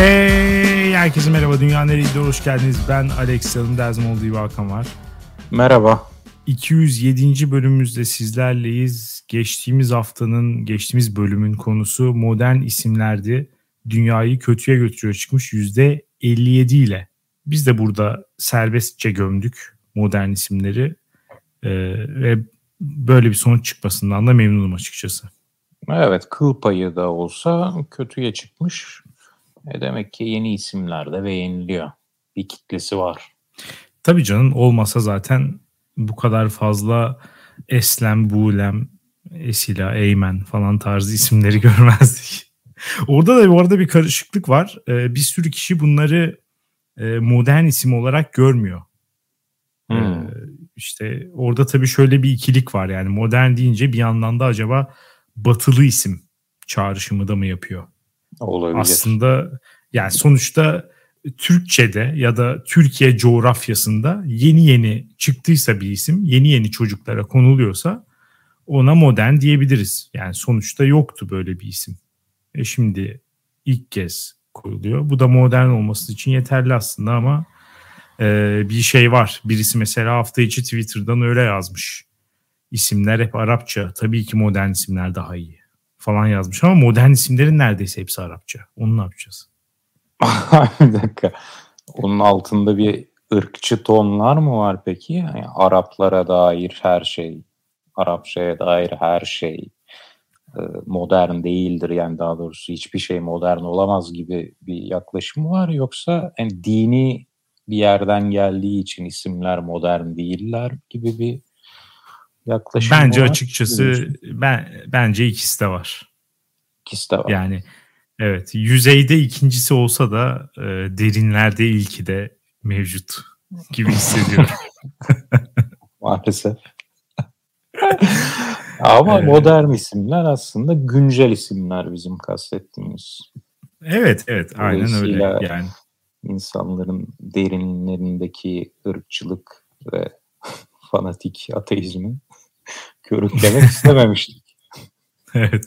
Hey herkese merhaba Dünya Nereydi hoş geldiniz. Ben Alex Yalın Derzmoğlu diye Hakan var. Merhaba. 207. bölümümüzde sizlerleyiz. Geçtiğimiz haftanın, geçtiğimiz bölümün konusu modern isimlerdi. Dünyayı kötüye götürüyor çıkmış %57 ile. Biz de burada serbestçe gömdük modern isimleri. Ee, ve böyle bir sonuç çıkmasından da memnunum açıkçası. Evet kıl payı da olsa kötüye çıkmış. E demek ki yeni isimler de beğeniliyor. Bir kitlesi var. Tabii canım olmasa zaten bu kadar fazla Eslem, Buğlem, Esila, Eymen falan tarzı isimleri görmezdik. Orada da bu arada bir karışıklık var. Ee, bir sürü kişi bunları e, modern isim olarak görmüyor. Ee, hmm. Ee, işte orada tabii şöyle bir ikilik var yani modern deyince bir yandan da acaba batılı isim çağrışımı da mı yapıyor? Olabilir. Aslında yani sonuçta Türkçe'de ya da Türkiye coğrafyasında yeni yeni çıktıysa bir isim, yeni yeni çocuklara konuluyorsa ona modern diyebiliriz. Yani sonuçta yoktu böyle bir isim. E şimdi ilk kez koyuluyor. Bu da modern olması için yeterli aslında ama e, bir şey var. Birisi mesela hafta içi Twitter'dan öyle yazmış. İsimler hep Arapça. Tabii ki modern isimler daha iyi falan yazmış ama modern isimlerin neredeyse hepsi Arapça. Onu ne yapacağız? bir dakika. Onun altında bir ırkçı tonlar mı var peki? Yani Araplara dair her şey, Arapçaya dair her şey e, modern değildir. Yani daha doğrusu hiçbir şey modern olamaz gibi bir yaklaşım var. Yoksa yani dini bir yerden geldiği için isimler modern değiller gibi bir yaklaşım Bence var. açıkçası ben bence ikisi de var. İkisi de var. Yani evet yüzeyde ikincisi olsa da e, derinlerde ilki de mevcut gibi hissediyorum. Maalesef. Ama evet. modern isimler aslında güncel isimler bizim kastettiğimiz. Evet evet aynen öyle yani. insanların derinlerindeki ırkçılık ve fanatik ateizmi körüklemek istememiştik. evet.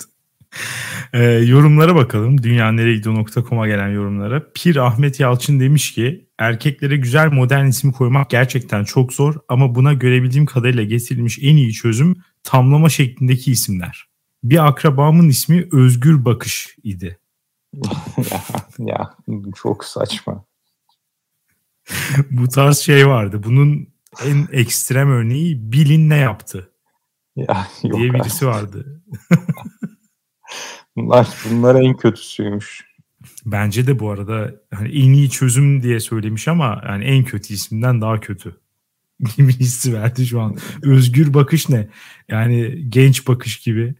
Ee, yorumlara bakalım. Dünyaneregidiyor.com'a gelen yorumlara. Pir Ahmet Yalçın demiş ki erkeklere güzel modern isim koymak gerçekten çok zor ama buna görebildiğim kadarıyla getirilmiş en iyi çözüm tamlama şeklindeki isimler. Bir akrabamın ismi Özgür Bakış idi. ya, ya çok saçma. Bu tarz şey vardı. Bunun en ekstrem örneği Bilin ne yaptı? Ya, yok diye birisi vardı. bunlar, bunlar en kötüsüymüş. Bence de bu arada hani en iyi çözüm diye söylemiş ama yani en kötü isimden daha kötü gibi hissi verdi şu an. Özgür bakış ne? Yani genç bakış gibi.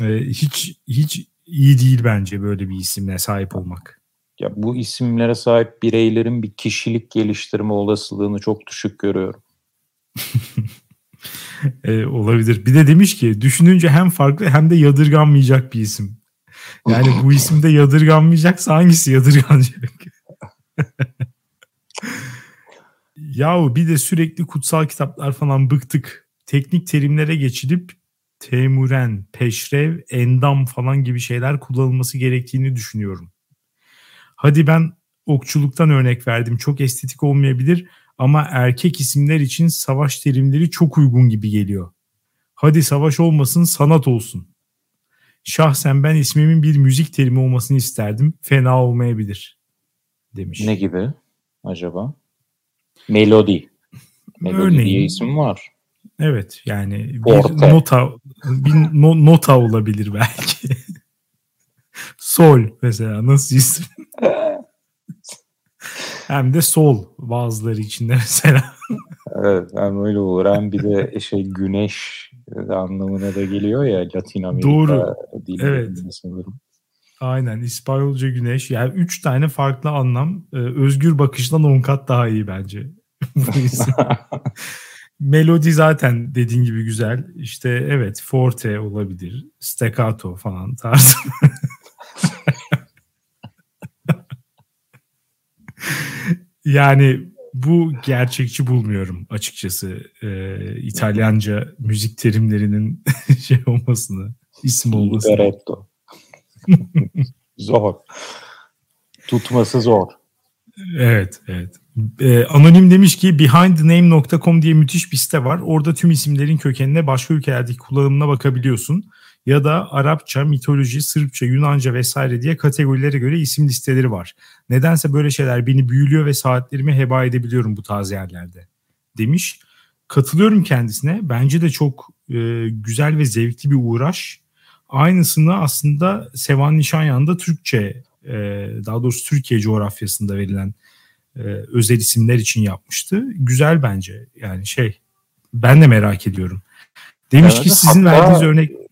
Ee, hiç hiç iyi değil bence böyle bir isimle sahip olmak. Ya bu isimlere sahip bireylerin bir kişilik geliştirme olasılığını çok düşük görüyorum. E, olabilir. Bir de demiş ki düşününce hem farklı hem de yadırganmayacak bir isim. Yani bu isimde yadırganmayacaksa hangisi yadırganacak? Yahu bir de sürekli kutsal kitaplar falan bıktık. Teknik terimlere geçilip temuren, peşrev, endam falan gibi şeyler kullanılması gerektiğini düşünüyorum. Hadi ben okçuluktan örnek verdim. Çok estetik olmayabilir ama erkek isimler için savaş terimleri çok uygun gibi geliyor. Hadi savaş olmasın sanat olsun. Şahsen ben ismimin bir müzik terimi olmasını isterdim. Fena olmayabilir demiş. Ne gibi acaba? Melodi. Melodi Örneğin, diye isim var. Evet yani bir Orta. nota bir no, nota olabilir belki. Sol mesela nasıl isim? Hem de sol bazıları içinde mesela. evet hem öyle olur hem bir de şey güneş anlamına da geliyor ya Latin Amerika Doğru. Evet. sanırım. Aynen İspanyolca güneş. Yani üç tane farklı anlam. Ee, özgür bakıştan on kat daha iyi bence. Melodi zaten dediğin gibi güzel. İşte evet forte olabilir. Staccato falan tarzı. Yani bu gerçekçi bulmuyorum açıkçası. Ee, İtalyanca müzik terimlerinin şey olmasını, isim olmasını. Libretto. Zor. Tutması zor. Evet, evet. Ee, Anonim demiş ki behindthename.com diye müthiş bir site var. Orada tüm isimlerin kökenine başka ülkelerdeki kullanımına bakabiliyorsun. Ya da Arapça, mitoloji, Sırpça, Yunanca vesaire diye kategorilere göre isim listeleri var. Nedense böyle şeyler beni büyülüyor ve saatlerimi heba edebiliyorum bu tarz yerlerde. Demiş. Katılıyorum kendisine. Bence de çok e, güzel ve zevkli bir uğraş. Aynısını aslında Sevan Nişanyan'da Türkçe, e, daha doğrusu Türkiye coğrafyasında verilen e, özel isimler için yapmıştı. Güzel bence. Yani şey, ben de merak ediyorum. Demiş evet, ki sizin hatta, verdiğiniz örnek...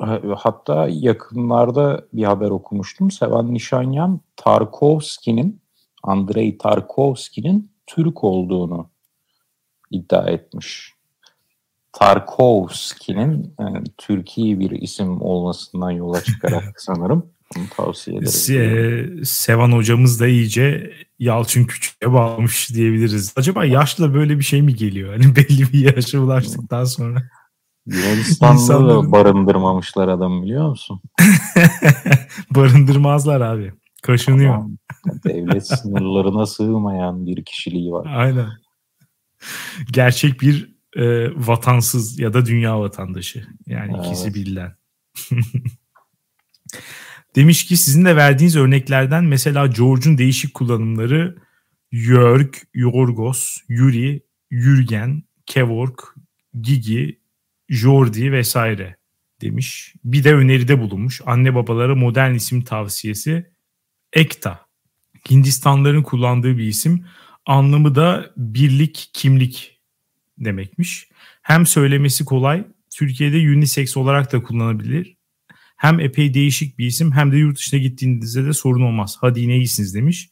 Ha. Hatta yakınlarda bir haber okumuştum. Sevan Nişanyan Tarkovski'nin, Andrei Tarkovski'nin Türk olduğunu iddia etmiş. Tarkovski'nin yani Türkiye bir isim olmasından yola çıkarak sanırım bunu tavsiye ederim. Se Sevan hocamız da iyice Yalçın Küçük'e bağlamış diyebiliriz. Acaba yaşla böyle bir şey mi geliyor? Hani belli bir yaşa ulaştıktan sonra. Yunanistan'da barındırmamışlar adam biliyor musun? Barındırmazlar abi. Kaşınıyor. Adam, devlet sınırlarına sığmayan bir kişiliği var. Aynen. Gerçek bir e, vatansız ya da dünya vatandaşı. Yani evet. ikisi bilinen. Demiş ki sizin de verdiğiniz örneklerden mesela George'un değişik kullanımları Jörg, Yorgos, Yuri, Jürgen, Kevork, Gigi, Jordi vesaire demiş. Bir de öneride bulunmuş. Anne babalara modern isim tavsiyesi Ekta. Hindistanların kullandığı bir isim. Anlamı da birlik, kimlik demekmiş. Hem söylemesi kolay, Türkiye'de unisex olarak da kullanabilir. Hem epey değişik bir isim hem de yurt dışına gittiğinizde de sorun olmaz. Hadi yine iyisiniz demiş.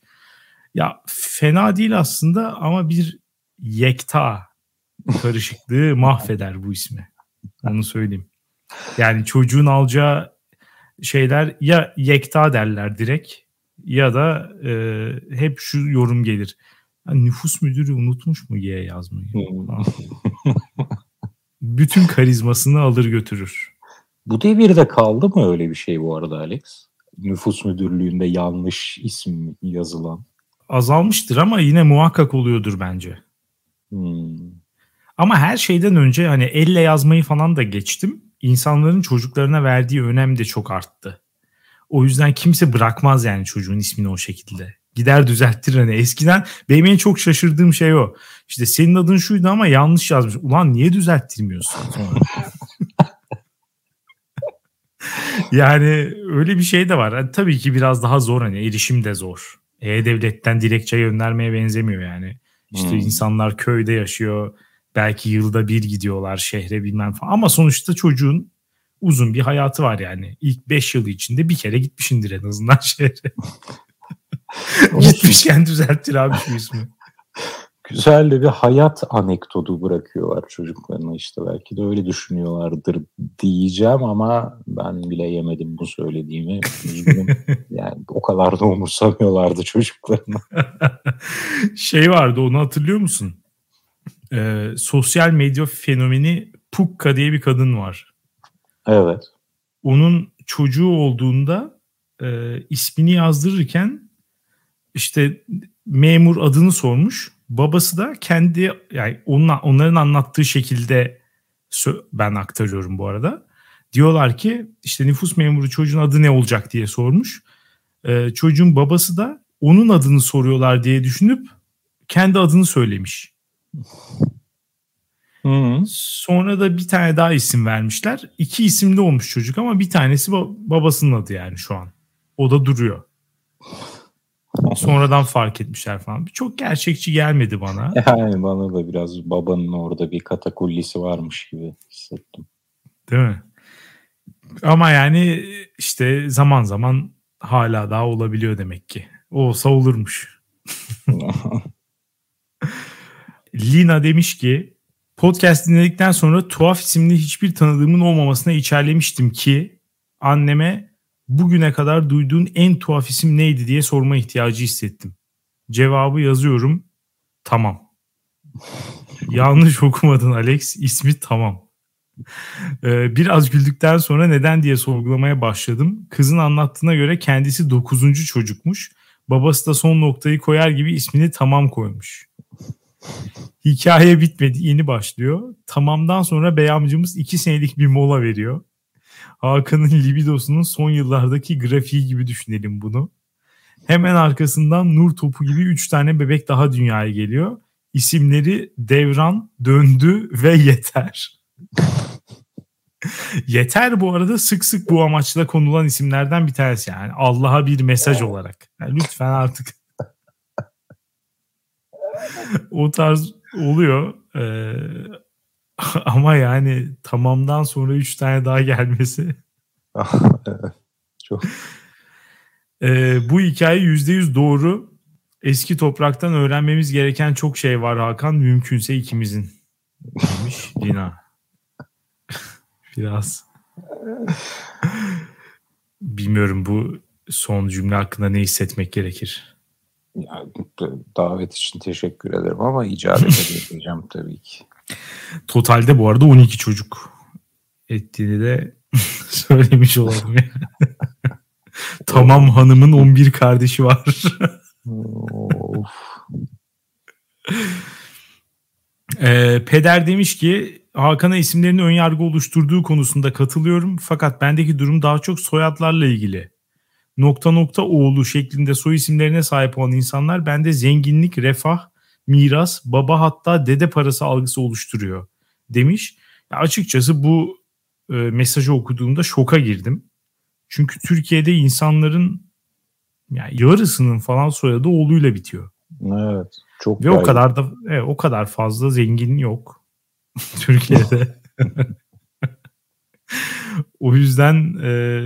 Ya fena değil aslında ama bir yekta karışıklığı mahveder bu ismi. Onu söyleyeyim. Yani çocuğun alacağı şeyler ya yekta derler direkt ya da e, hep şu yorum gelir. Yani nüfus müdürü unutmuş mu Y yazmayı? Bütün karizmasını alır götürür. Bu devirde kaldı mı öyle bir şey bu arada Alex? Nüfus müdürlüğünde yanlış isim yazılan. Azalmıştır ama yine muhakkak oluyordur bence. Hmm. Ama her şeyden önce hani elle yazmayı falan da geçtim. İnsanların çocuklarına verdiği önem de çok arttı. O yüzden kimse bırakmaz yani çocuğun ismini o şekilde. Gider düzelttir hani. Eskiden benim en çok şaşırdığım şey o. İşte senin adın şuydu ama yanlış yazmış. Ulan niye düzelttirmiyorsun? yani öyle bir şey de var. Yani tabii ki biraz daha zor hani erişim de zor. E-Devlet'ten dilekçe göndermeye benzemiyor yani. İşte hmm. insanlar köyde yaşıyor. Belki yılda bir gidiyorlar şehre bilmem falan. Ama sonuçta çocuğun uzun bir hayatı var yani. İlk 5 yılı içinde bir kere gitmişindir en azından şehre. Gitmişken düzelttir abi şu ismi. Güzel de bir hayat anekdotu bırakıyorlar çocuklarına işte. Belki de öyle düşünüyorlardır diyeceğim ama ben bile yemedim bu söylediğimi. yani o kadar da umursamıyorlardı çocuklarına. şey vardı onu hatırlıyor musun? Ee, sosyal medya fenomeni Pukka diye bir kadın var. Evet. Onun çocuğu olduğunda e, ismini yazdırırken işte memur adını sormuş. Babası da kendi yani onun, onların anlattığı şekilde ben aktarıyorum bu arada. Diyorlar ki işte nüfus memuru çocuğun adı ne olacak diye sormuş. Ee, çocuğun babası da onun adını soruyorlar diye düşünüp kendi adını söylemiş. Hı. Sonra da bir tane daha isim vermişler. İki isimli olmuş çocuk ama bir tanesi babasının adı yani şu an. O da duruyor. Sonradan fark etmişler falan. Çok gerçekçi gelmedi bana. Yani bana da biraz babanın orada bir katakullisi varmış gibi hissettim. Değil mi? Ama yani işte zaman zaman hala daha olabiliyor demek ki. Olsa olurmuş. Lina demiş ki podcast dinledikten sonra tuhaf isimli hiçbir tanıdığımın olmamasına içerlemiştim ki anneme bugüne kadar duyduğun en tuhaf isim neydi diye sorma ihtiyacı hissettim. Cevabı yazıyorum. Tamam. Yanlış okumadın Alex. İsmi tamam. Ee, biraz güldükten sonra neden diye sorgulamaya başladım. Kızın anlattığına göre kendisi dokuzuncu çocukmuş Babası da son noktayı koyar gibi ismini tamam koymuş. Hikaye bitmedi yeni başlıyor. Tamamdan sonra bey amcamız iki senelik bir mola veriyor. Hakan'ın libidosunun son yıllardaki grafiği gibi düşünelim bunu. Hemen arkasından nur topu gibi üç tane bebek daha dünyaya geliyor. İsimleri Devran, Döndü ve Yeter. Yeter bu arada sık sık bu amaçla konulan isimlerden bir tanesi yani. Allah'a bir mesaj olarak. Yani lütfen artık o tarz oluyor. Ee, ama yani tamamdan sonra üç tane daha gelmesi. Çok. Ee, bu hikaye yüzde yüz doğru. Eski topraktan öğrenmemiz gereken çok şey var Hakan. Mümkünse ikimizin. Demiş Lina. Biraz. Bilmiyorum bu son cümle hakkında ne hissetmek gerekir. Yani, davet için teşekkür ederim ama icabet edeceğim tabii ki. Totalde bu arada 12 çocuk ettiğini de söylemiş olalım yani. tamam hanımın 11 kardeşi var. Ee, peder demiş ki Hakan'a isimlerini önyargı oluşturduğu konusunda katılıyorum. Fakat bendeki durum daha çok soyadlarla ilgili. Nokta nokta oğlu şeklinde soy isimlerine sahip olan insanlar bende zenginlik, refah, miras, baba hatta dede parası algısı oluşturuyor demiş. Ya açıkçası bu e, mesajı okuduğumda şoka girdim. Çünkü Türkiye'de insanların yani yarısının falan soyadı oğluyla bitiyor. Evet. Çok Ve o kadar da evet, o kadar fazla zengin yok Türkiye'de. o yüzden e,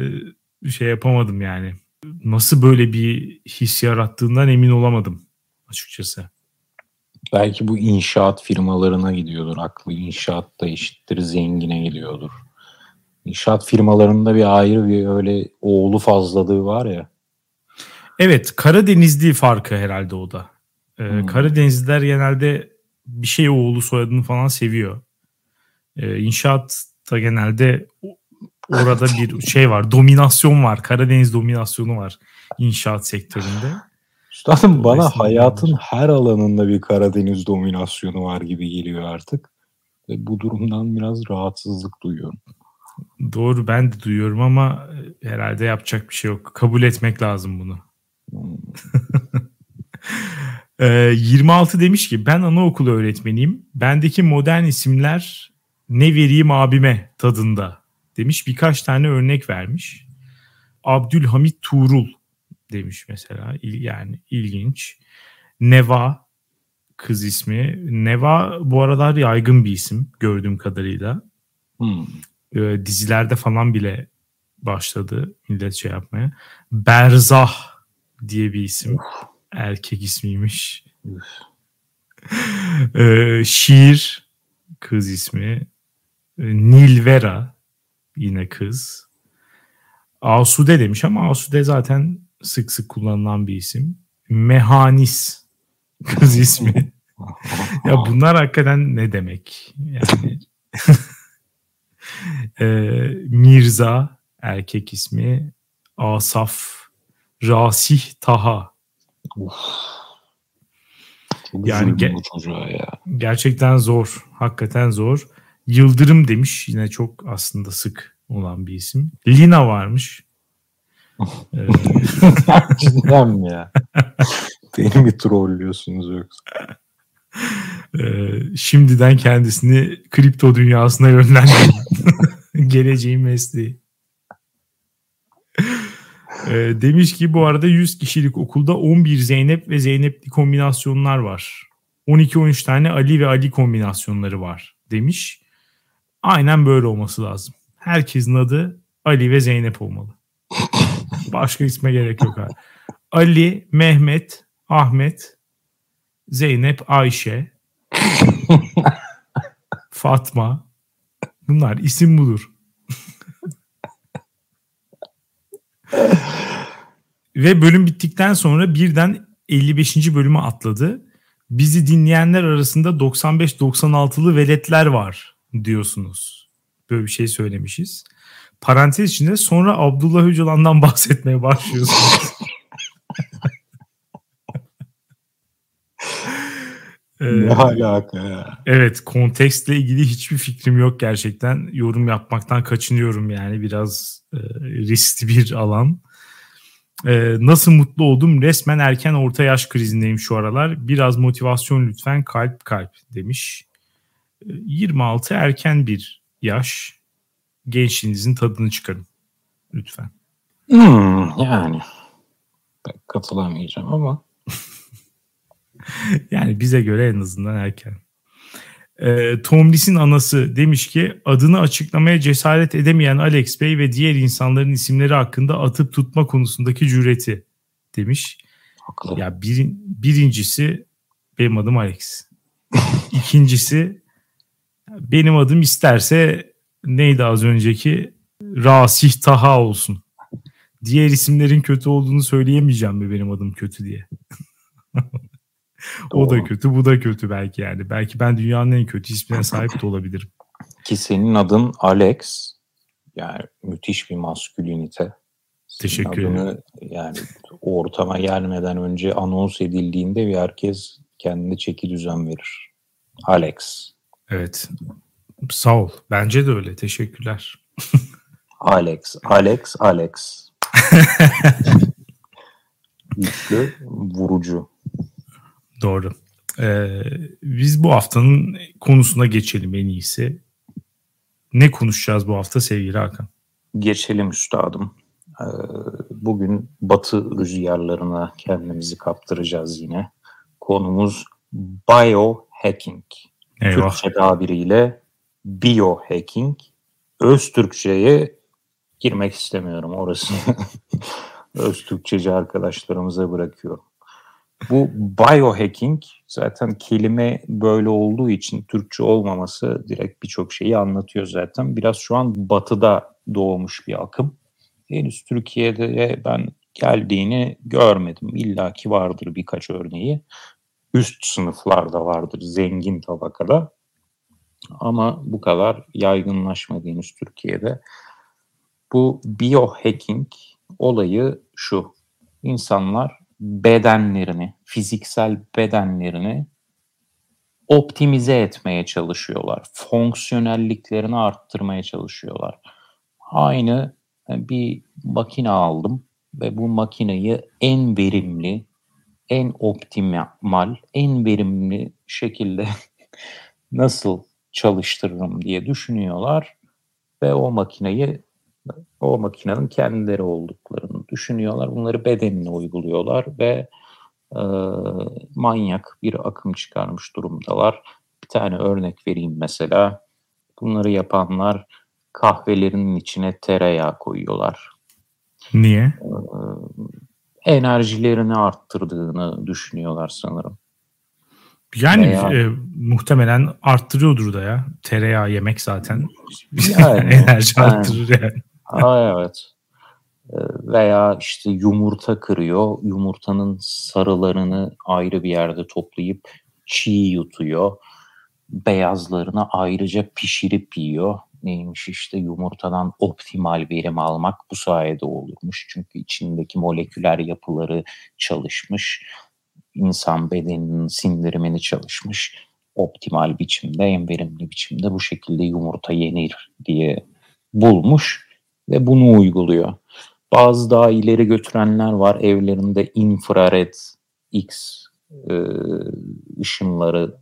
şey yapamadım yani. Nasıl böyle bir his yarattığından emin olamadım açıkçası. Belki bu inşaat firmalarına gidiyordur. Aklı inşaat da eşittir zengine geliyordur. İnşaat firmalarında bir ayrı bir öyle oğlu fazlalığı var ya. Evet Karadenizli farkı herhalde o da. Ee, hmm. Karadenizliler genelde bir şey oğlu soyadını falan seviyor. Ee, inşaatta genelde orada bir şey var. Dominasyon var. Karadeniz dominasyonu var inşaat sektöründe. Üstadım bana hayatın her alanında bir Karadeniz dominasyonu var gibi geliyor artık. Ve bu durumdan biraz rahatsızlık duyuyorum. Doğru ben de duyuyorum ama e, herhalde yapacak bir şey yok. Kabul etmek lazım bunu. Hmm. 26 demiş ki ben anaokulu öğretmeniyim. Bendeki modern isimler ne vereyim abime tadında demiş. Birkaç tane örnek vermiş. Abdülhamit Tuğrul demiş mesela. Yani ilginç. Neva kız ismi. Neva bu aralar yaygın bir isim gördüğüm kadarıyla. Hmm. Ee, dizilerde falan bile başladı millet şey yapmaya. Berzah diye bir isim. Erkek ismiymiş. ee, şiir kız ismi. Ee, Nilvera yine kız. Asude demiş ama Asude zaten sık sık kullanılan bir isim. Mehanis kız ismi. ya bunlar hakikaten ne demek? Yani e, Mirza erkek ismi. Asaf Rasih Taha. Of. yani ge- ya. gerçekten zor. Hakikaten zor. Yıldırım demiş. Yine çok aslında sık olan bir isim. Lina varmış. Cidden mi ya? Beni mi trollüyorsunuz yoksa? Ee, şimdiden kendisini kripto dünyasına yönlendirin. Geleceğin mesleği. Ee, demiş ki bu arada 100 kişilik okulda 11 Zeynep ve Zeynepli kombinasyonlar var. 12-13 tane Ali ve Ali kombinasyonları var demiş. Aynen böyle olması lazım. Herkesin adı Ali ve Zeynep olmalı. Başka isme gerek yok abi. Ali, Mehmet, Ahmet, Zeynep, Ayşe, Fatma. Bunlar isim budur. Ve bölüm bittikten sonra birden 55. bölüme atladı. Bizi dinleyenler arasında 95-96'lı veletler var diyorsunuz. Böyle bir şey söylemişiz. Parantez içinde sonra Abdullah Öcalan'dan bahsetmeye başlıyorsunuz. Ne ee, alaka ya? Evet kontekstle ilgili hiçbir fikrim yok gerçekten. Yorum yapmaktan kaçınıyorum yani biraz e, riskli bir alan. E, nasıl mutlu oldum resmen erken orta yaş krizindeyim şu aralar. Biraz motivasyon lütfen kalp kalp demiş. E, 26 erken bir yaş. Gençliğinizin tadını çıkarın lütfen. Hmm, yani pek katılamayacağım ama yani bize göre en azından erken. E, Tomlis'in anası demiş ki adını açıklamaya cesaret edemeyen Alex Bey ve diğer insanların isimleri hakkında atıp tutma konusundaki cüreti demiş. Haklı. Ya bir, birincisi benim adım Alex. İkincisi benim adım isterse neydi az önceki Rasih Taha olsun. Diğer isimlerin kötü olduğunu söyleyemeyeceğim mi benim adım kötü diye. o da kötü, bu da kötü belki yani. Belki ben dünyanın en kötü ismine sahip de olabilirim. Ki senin adın Alex. Yani müthiş bir maskülinite. Teşekkür ederim. Yani ortama gelmeden önce anons edildiğinde bir herkes kendine çeki düzen verir. Alex. Evet. Sağ ol. Bence de öyle. Teşekkürler. Alex, Alex, Alex. Güçlü, vurucu. Doğru. Ee, biz bu haftanın konusuna geçelim en iyisi. Ne konuşacağız bu hafta sevgili Hakan? Geçelim üstadım. Ee, bugün batı rüzgarlarına kendimizi kaptıracağız yine. Konumuz biohacking. Eyvah. Türkçe tabiriyle biohacking. Öz Türkçe'ye girmek istemiyorum orası. Öz Türkçeci arkadaşlarımıza bırakıyorum. Bu biohacking zaten kelime böyle olduğu için Türkçe olmaması direkt birçok şeyi anlatıyor zaten. Biraz şu an batıda doğmuş bir akım. Henüz Türkiye'de ben geldiğini görmedim. İlla ki vardır birkaç örneği. Üst sınıflarda vardır, zengin tabakada. Ama bu kadar yaygınlaşmadı Türkiye'de. Bu biohacking olayı şu. İnsanlar bedenlerini, fiziksel bedenlerini optimize etmeye çalışıyorlar. Fonksiyonelliklerini arttırmaya çalışıyorlar. Aynı bir makine aldım ve bu makineyi en verimli, en optimal, en verimli şekilde nasıl çalıştırırım diye düşünüyorlar ve o makineyi o makinenin kendileri olduklarını düşünüyorlar. Bunları bedenine uyguluyorlar ve e, manyak bir akım çıkarmış durumdalar. Bir tane örnek vereyim mesela. Bunları yapanlar kahvelerinin içine tereyağı koyuyorlar. Niye? E, enerjilerini arttırdığını düşünüyorlar sanırım. Yani Veya... e, muhtemelen arttırıyordur da ya. Tereyağı yemek zaten yani, enerji yani. arttırır yani. Aa, evet. Ee, veya işte yumurta kırıyor. Yumurtanın sarılarını ayrı bir yerde toplayıp çiğ yutuyor. Beyazlarını ayrıca pişirip yiyor. Neymiş işte yumurtadan optimal verim almak bu sayede olurmuş. Çünkü içindeki moleküler yapıları çalışmış. İnsan bedeninin sindirimini çalışmış. Optimal biçimde, en verimli biçimde bu şekilde yumurta yenir diye bulmuş ve bunu uyguluyor. Bazı daha ileri götürenler var. Evlerinde infrared X e, ışınları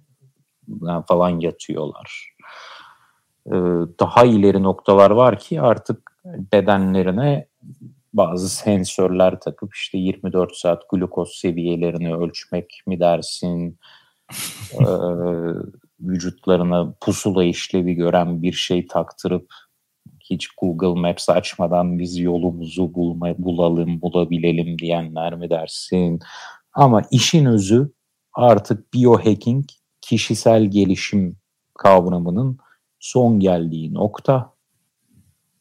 falan yatıyorlar. E, daha ileri noktalar var ki artık bedenlerine bazı sensörler takıp işte 24 saat glukoz seviyelerini ölçmek mi dersin, e, vücutlarına pusula işlevi gören bir şey taktırıp hiç Google Maps açmadan biz yolumuzu bulma, bulalım, bulabilelim diyenler mi dersin? Ama işin özü artık biohacking kişisel gelişim kavramının son geldiği nokta.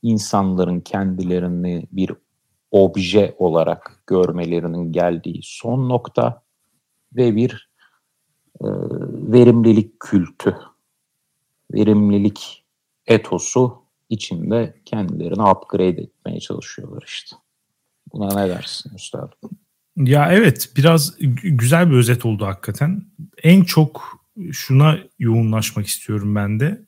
İnsanların kendilerini bir obje olarak görmelerinin geldiği son nokta ve bir e, verimlilik kültü, verimlilik etosu içinde kendilerini upgrade etmeye çalışıyorlar işte. Buna ne dersin üstadım? Ya evet biraz güzel bir özet oldu hakikaten. En çok şuna yoğunlaşmak istiyorum ben de.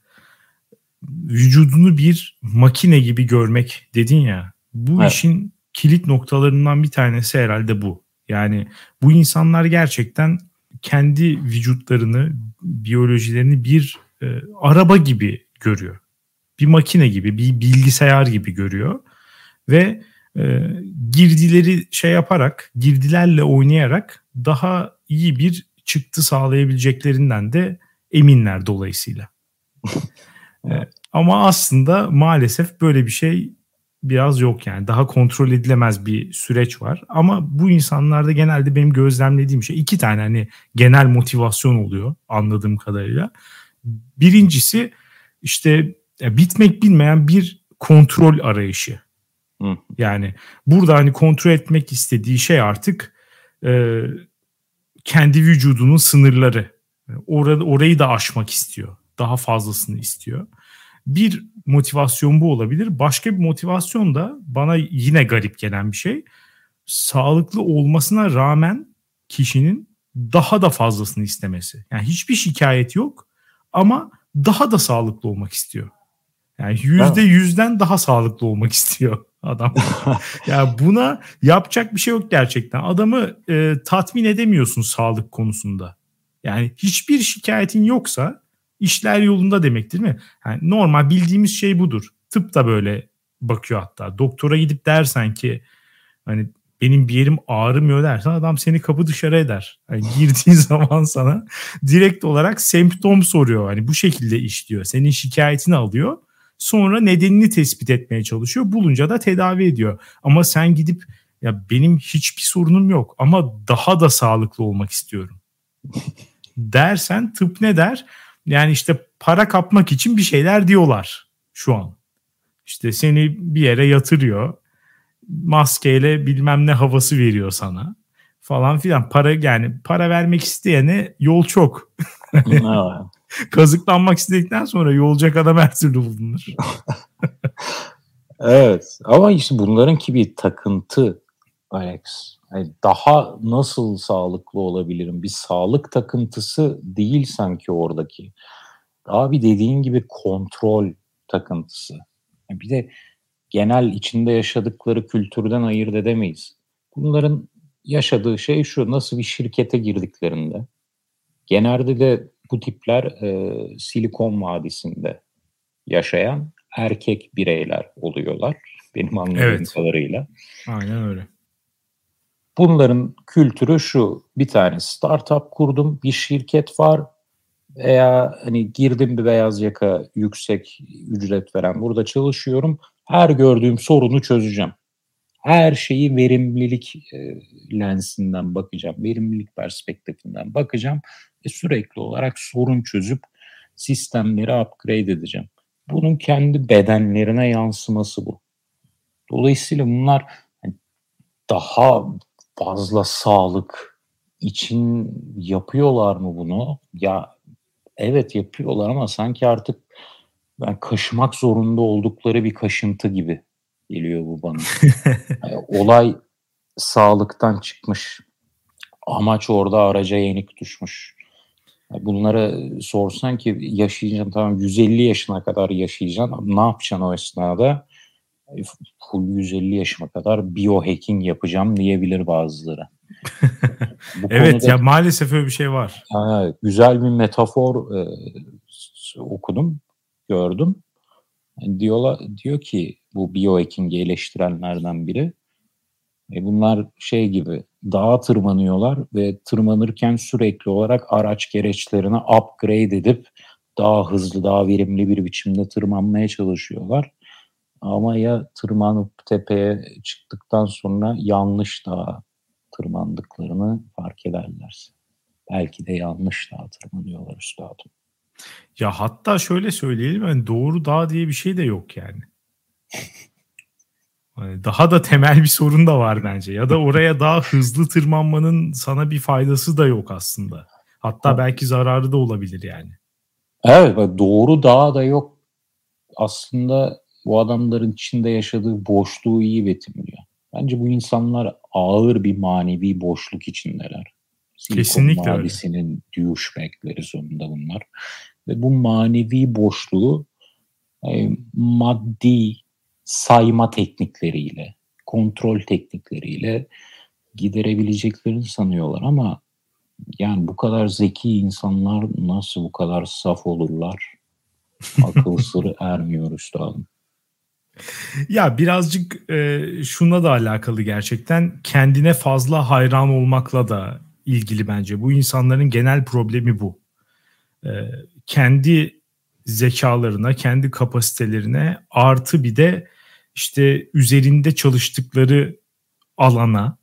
Vücudunu bir makine gibi görmek dedin ya. Bu evet. işin kilit noktalarından bir tanesi herhalde bu. Yani bu insanlar gerçekten kendi vücutlarını, biyolojilerini bir e, araba gibi görüyor. Bir makine gibi, bir bilgisayar gibi görüyor ve e, girdileri şey yaparak, girdilerle oynayarak daha iyi bir çıktı sağlayabileceklerinden de eminler dolayısıyla. e, ama aslında maalesef böyle bir şey biraz yok yani. Daha kontrol edilemez bir süreç var. Ama bu insanlarda genelde benim gözlemlediğim şey iki tane hani genel motivasyon oluyor anladığım kadarıyla. Birincisi işte bitmek bilmeyen bir kontrol arayışı. Hı. Yani burada hani kontrol etmek istediği şey artık e, kendi vücudunun sınırları. Orada orayı da aşmak istiyor. Daha fazlasını istiyor. Bir motivasyon bu olabilir. Başka bir motivasyon da bana yine garip gelen bir şey. Sağlıklı olmasına rağmen kişinin daha da fazlasını istemesi. Yani hiçbir şikayet yok ama daha da sağlıklı olmak istiyor. Yani yüzde yüzden daha sağlıklı olmak istiyor adam. ya yani buna yapacak bir şey yok gerçekten. Adamı e, tatmin edemiyorsun sağlık konusunda. Yani hiçbir şikayetin yoksa işler yolunda demek değil mi? Yani normal bildiğimiz şey budur. Tıp da böyle bakıyor hatta. Doktora gidip dersen ki hani benim bir yerim ağrımıyor dersen adam seni kapı dışarı eder. Yani girdiği zaman sana direkt olarak semptom soruyor. Hani bu şekilde işliyor. Senin şikayetini alıyor. Sonra nedenini tespit etmeye çalışıyor. Bulunca da tedavi ediyor. Ama sen gidip ya benim hiçbir sorunum yok ama daha da sağlıklı olmak istiyorum. dersen tıp ne der? Yani işte para kapmak için bir şeyler diyorlar şu an. İşte seni bir yere yatırıyor. Maskeyle bilmem ne havası veriyor sana falan filan. Para yani para vermek isteyene yol çok. Kazıklanmak istedikten sonra yolacak adam her türlü bulunur. evet ama işte bunların ki bir takıntı Alex. Yani daha nasıl sağlıklı olabilirim? Bir sağlık takıntısı değil sanki oradaki. Daha bir dediğin gibi kontrol takıntısı. Bir de genel içinde yaşadıkları kültürden ayırt edemeyiz. Bunların yaşadığı şey şu, nasıl bir şirkete girdiklerinde. Genelde de bu tipler e, Silikon Vadisi'nde yaşayan erkek bireyler oluyorlar. Benim anladığım evet. kadarıyla. Aynen öyle. Bunların kültürü şu. Bir tane startup kurdum, bir şirket var veya hani girdim bir beyaz yaka yüksek ücret veren burada çalışıyorum. Her gördüğüm sorunu çözeceğim. Her şeyi verimlilik e, lensinden bakacağım. Verimlilik perspektifinden bakacağım ve sürekli olarak sorun çözüp sistemleri upgrade edeceğim. Bunun kendi bedenlerine yansıması bu. Dolayısıyla bunlar hani, daha fazla sağlık için yapıyorlar mı bunu? Ya evet yapıyorlar ama sanki artık ben kaşımak zorunda oldukları bir kaşıntı gibi geliyor bu bana. yani olay sağlıktan çıkmış. Amaç orada araca yenik düşmüş. Bunlara sorsan ki yaşayacaksın tamam 150 yaşına kadar yaşayacaksın. Ne yapacaksın o esnada? Full 150 yaşıma kadar biohacking yapacağım diyebilir bazıları. evet konuda, ya maalesef öyle bir şey var. Evet, güzel bir metafor e, okudum, gördüm. Yani diyorlar, diyor ki bu biohacking'i eleştirenlerden biri. E bunlar şey gibi dağa tırmanıyorlar ve tırmanırken sürekli olarak araç gereçlerini upgrade edip daha hızlı, daha verimli bir biçimde tırmanmaya çalışıyorlar. Ama ya tırmanıp tepeye çıktıktan sonra yanlış dağa tırmandıklarını fark ederlerse. Belki de yanlış dağa tırmanıyorlar üstadım. Ya hatta şöyle söyleyelim yani doğru dağ diye bir şey de yok yani. Hani daha da temel bir sorun da var bence. Ya da oraya daha hızlı tırmanmanın sana bir faydası da yok aslında. Hatta belki zararı da olabilir yani. Evet doğru dağ da yok. Aslında bu adamların içinde yaşadığı boşluğu iyi betimliyor. Bence bu insanlar ağır bir manevi boşluk içindeler. Silikon Kesinlikle Vadisi'nin douchebagleri sonunda bunlar. Ve bu manevi boşluğu e, maddi sayma teknikleriyle, kontrol teknikleriyle giderebileceklerini sanıyorlar ama yani bu kadar zeki insanlar nasıl bu kadar saf olurlar? Akıl sırrı ermiyor üstadım. Ya birazcık e, şuna da alakalı gerçekten kendine fazla hayran olmakla da ilgili bence. Bu insanların genel problemi bu. E, kendi zekalarına, kendi kapasitelerine artı bir de işte üzerinde çalıştıkları alana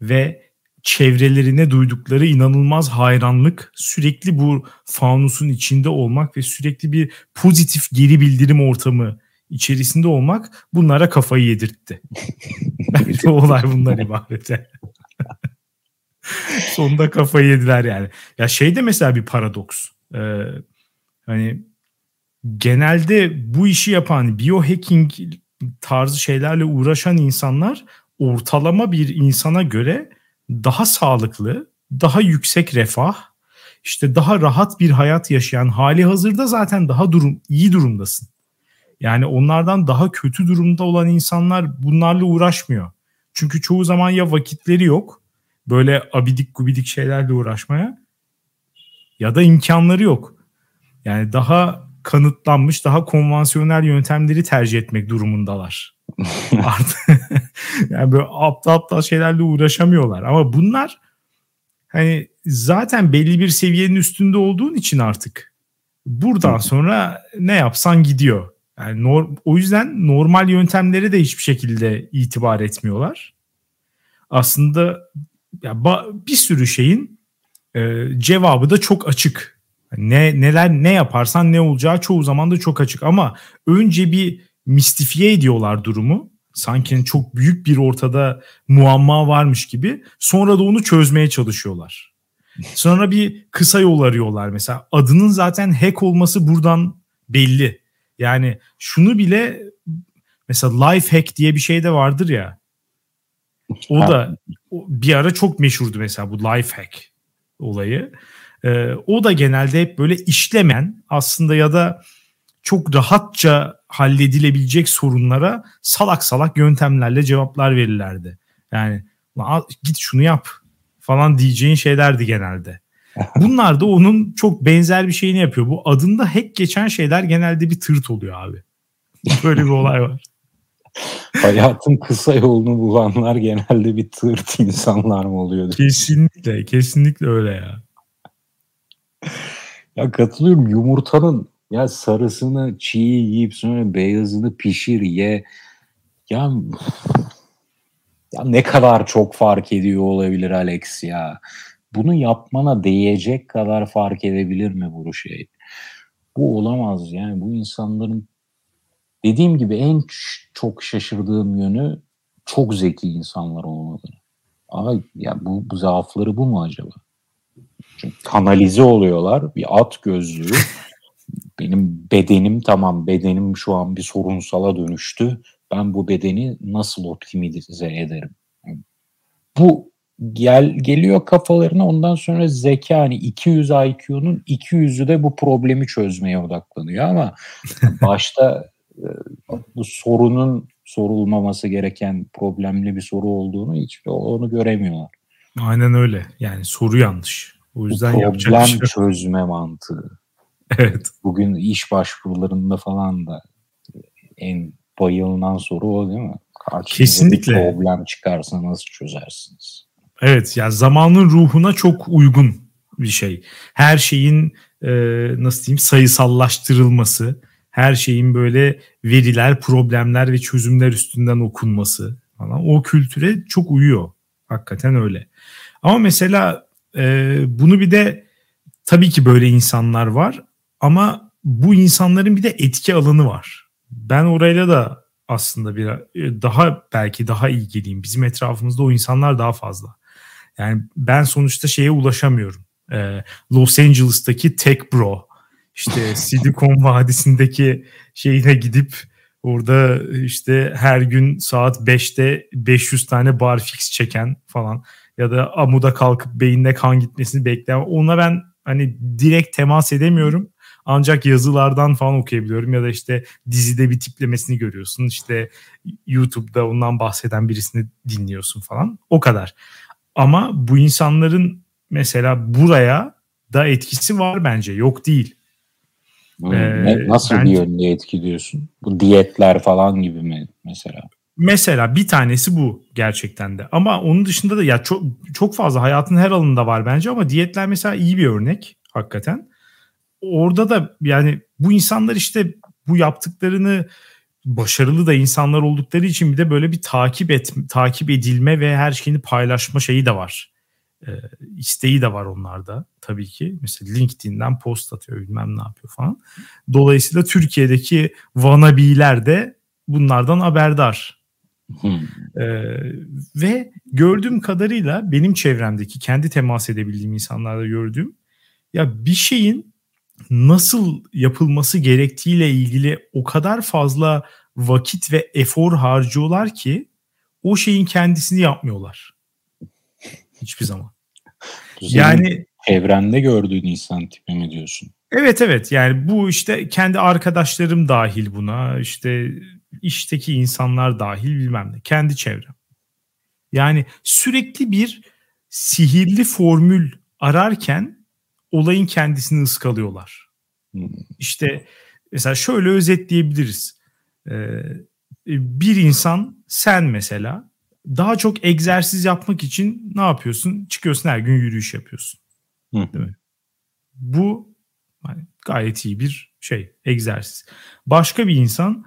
ve çevrelerine duydukları inanılmaz hayranlık, sürekli bu faunusun içinde olmak ve sürekli bir pozitif geri bildirim ortamı içerisinde olmak bunlara kafayı yedirtti. Bence olay bundan ibaret. Sonunda kafayı yediler yani. Ya şey de mesela bir paradoks. Ee, hani genelde bu işi yapan biohacking tarzı şeylerle uğraşan insanlar ortalama bir insana göre daha sağlıklı, daha yüksek refah, işte daha rahat bir hayat yaşayan hali hazırda zaten daha durum iyi durumdasın. Yani onlardan daha kötü durumda olan insanlar bunlarla uğraşmıyor. Çünkü çoğu zaman ya vakitleri yok böyle abidik gubidik şeylerle uğraşmaya ya da imkanları yok. Yani daha kanıtlanmış, daha konvansiyonel yöntemleri tercih etmek durumundalar. Artık yani böyle aptal aptal şeylerle uğraşamıyorlar. Ama bunlar hani zaten belli bir seviyenin üstünde olduğun için artık buradan sonra ne yapsan gidiyor. Yani nor, o yüzden normal yöntemlere de hiçbir şekilde itibar etmiyorlar. Aslında ya bir sürü şeyin e, cevabı da çok açık. Ne neler ne yaparsan ne olacağı çoğu zaman da çok açık ama önce bir mistifiye ediyorlar durumu. Sanki çok büyük bir ortada muamma varmış gibi. Sonra da onu çözmeye çalışıyorlar. Sonra bir kısa yol arıyorlar mesela. Adının zaten hack olması buradan belli. Yani şunu bile mesela life hack diye bir şey de vardır ya. O da bir ara çok meşhurdu mesela bu life hack olayı. Ee, o da genelde hep böyle işlemen aslında ya da çok rahatça halledilebilecek sorunlara salak salak yöntemlerle cevaplar verirlerdi. Yani git şunu yap falan diyeceğin şeylerdi genelde. Bunlar da onun çok benzer bir şeyini yapıyor. Bu adında hack geçen şeyler genelde bir tırt oluyor abi. Böyle bir olay var. Hayatın kısa yolunu bulanlar genelde bir tırt insanlar mı oluyor? Kesinlikle, kesinlikle öyle ya. Ya katılıyorum yumurtanın ya sarısını çiğ yiyip sonra beyazını pişir ye. Ya ya ne kadar çok fark ediyor olabilir Alex ya. Bunu yapmana değecek kadar fark edebilir mi bu şey? Bu olamaz yani bu insanların dediğim gibi en çok şaşırdığım yönü çok zeki insanlar olmaları. Ama ya bu, bu zaafları bu mu acaba? Çünkü kanalize oluyorlar. Bir at gözlüğü. Benim bedenim tamam bedenim şu an bir sorunsala dönüştü. Ben bu bedeni nasıl optimize ederim? Bu gel geliyor kafalarına ondan sonra zeka hani 200 IQ'nun 200'ü de bu problemi çözmeye odaklanıyor ama başta e, bu sorunun sorulmaması gereken problemli bir soru olduğunu hiç onu göremiyorlar. Aynen öyle. Yani soru yanlış. O yüzden Bu problem şey çözme mantığı. Evet. Bugün iş başvurularında falan da en bayılınan soru o değil mi? Karşınıza Kesinlikle. bir problem çıkarsa nasıl çözersiniz? Evet ya yani zamanın ruhuna çok uygun bir şey. Her şeyin e, nasıl diyeyim sayısallaştırılması, her şeyin böyle veriler, problemler ve çözümler üstünden okunması falan o kültüre çok uyuyor. Hakikaten öyle. Ama mesela e, bunu bir de tabii ki böyle insanlar var ama bu insanların bir de etki alanı var. Ben orayla da aslında bir e, daha belki daha ilgiliyim. Bizim etrafımızda o insanlar daha fazla. Yani ben sonuçta şeye ulaşamıyorum. Ee, Los Angeles'taki Tech Bro, işte Silikon Vadisi'ndeki şeyine gidip orada işte her gün saat 5'te 500 tane barfix çeken falan. ya da amuda kalkıp beyinde kan gitmesini bekleyen ona ben hani direkt temas edemiyorum. Ancak yazılardan falan okuyabiliyorum ya da işte dizide bir tiplemesini görüyorsun. İşte YouTube'da ondan bahseden birisini dinliyorsun falan. O kadar. Ama bu insanların mesela buraya da etkisi var bence. Yok değil. Hmm, ee, nasıl bence, bir yönde etkiliyorsun? Bu diyetler falan gibi mi mesela? Mesela bir tanesi bu gerçekten de. Ama onun dışında da ya çok çok fazla hayatın her alanında var bence ama diyetler mesela iyi bir örnek hakikaten. Orada da yani bu insanlar işte bu yaptıklarını başarılı da insanlar oldukları için bir de böyle bir takip et takip edilme ve her şeyini paylaşma şeyi de var. E, isteği de var onlarda tabii ki. Mesela LinkedIn'den post atıyor bilmem ne yapıyor falan. Dolayısıyla Türkiye'deki vanabiler de bunlardan haberdar. Hmm. Ee, ve gördüğüm kadarıyla benim çevremdeki kendi temas edebildiğim insanlarda gördüğüm ya bir şeyin nasıl yapılması gerektiğiyle ilgili o kadar fazla vakit ve efor harcıyorlar ki o şeyin kendisini yapmıyorlar. Hiçbir zaman. yani evrende gördüğün insan tipi mi diyorsun? Evet evet yani bu işte kendi arkadaşlarım dahil buna işte işteki insanlar dahil bilmem ne kendi çevrem. Yani sürekli bir sihirli formül ararken olayın kendisini ıskalıyorlar. Hmm. İşte mesela şöyle özetleyebiliriz. Ee, bir insan sen mesela daha çok egzersiz yapmak için ne yapıyorsun? Çıkıyorsun her gün yürüyüş yapıyorsun. Değil mi? Bu yani gayet iyi bir şey, egzersiz. Başka bir insan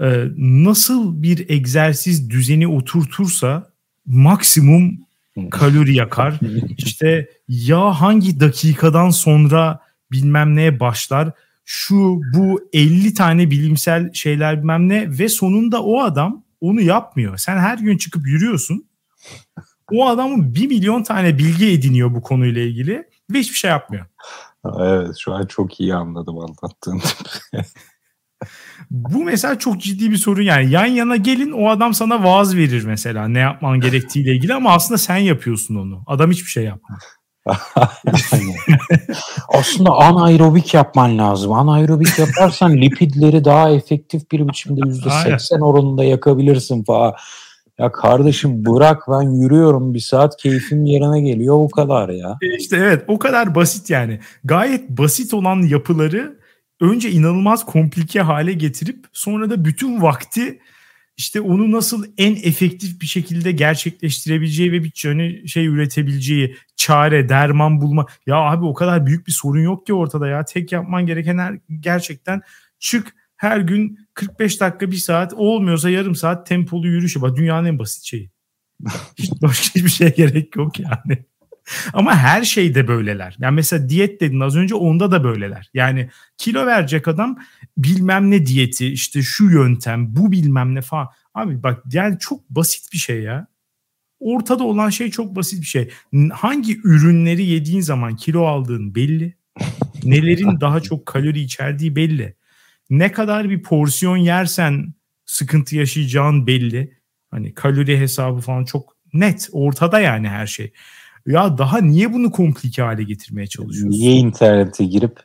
e, nasıl bir egzersiz düzeni oturtursa maksimum kalori yakar. İşte ya hangi dakikadan sonra bilmem neye başlar. Şu bu 50 tane bilimsel şeyler bilmem ne ve sonunda o adam onu yapmıyor. Sen her gün çıkıp yürüyorsun. O adamın bir milyon tane bilgi ediniyor bu konuyla ilgili ve hiçbir şey yapmıyor. Evet şu an çok iyi anladım anlattığın. Bu mesela çok ciddi bir sorun yani. Yan yana gelin o adam sana vaaz verir mesela ne yapman gerektiğiyle ilgili ama aslında sen yapıyorsun onu. Adam hiçbir şey yapmıyor. aslında anaerobik yapman lazım. Anaerobik yaparsan lipidleri daha efektif bir biçimde %80 oranında yakabilirsin falan. Ya kardeşim bırak ben yürüyorum bir saat keyfim yerine geliyor o kadar ya. İşte evet o kadar basit yani. Gayet basit olan yapıları önce inanılmaz komplike hale getirip sonra da bütün vakti işte onu nasıl en efektif bir şekilde gerçekleştirebileceği ve bir hani şey üretebileceği çare, derman bulma. Ya abi o kadar büyük bir sorun yok ki ortada ya. Tek yapman gereken her, gerçekten çık her gün 45 dakika bir saat olmuyorsa yarım saat tempolu yürüyüş yap. Dünyanın en basit şeyi. Hiç başka hiçbir şeye gerek yok yani. Ama her şeyde böyleler. Yani mesela diyet dedin az önce onda da böyleler. Yani kilo verecek adam bilmem ne diyeti işte şu yöntem bu bilmem ne falan. Abi bak yani çok basit bir şey ya. Ortada olan şey çok basit bir şey. Hangi ürünleri yediğin zaman kilo aldığın belli. Nelerin daha çok kalori içerdiği belli. Ne kadar bir porsiyon yersen sıkıntı yaşayacağın belli. Hani kalori hesabı falan çok net ortada yani her şey. Ya daha niye bunu komplike hale getirmeye çalışıyorsun? Niye internete girip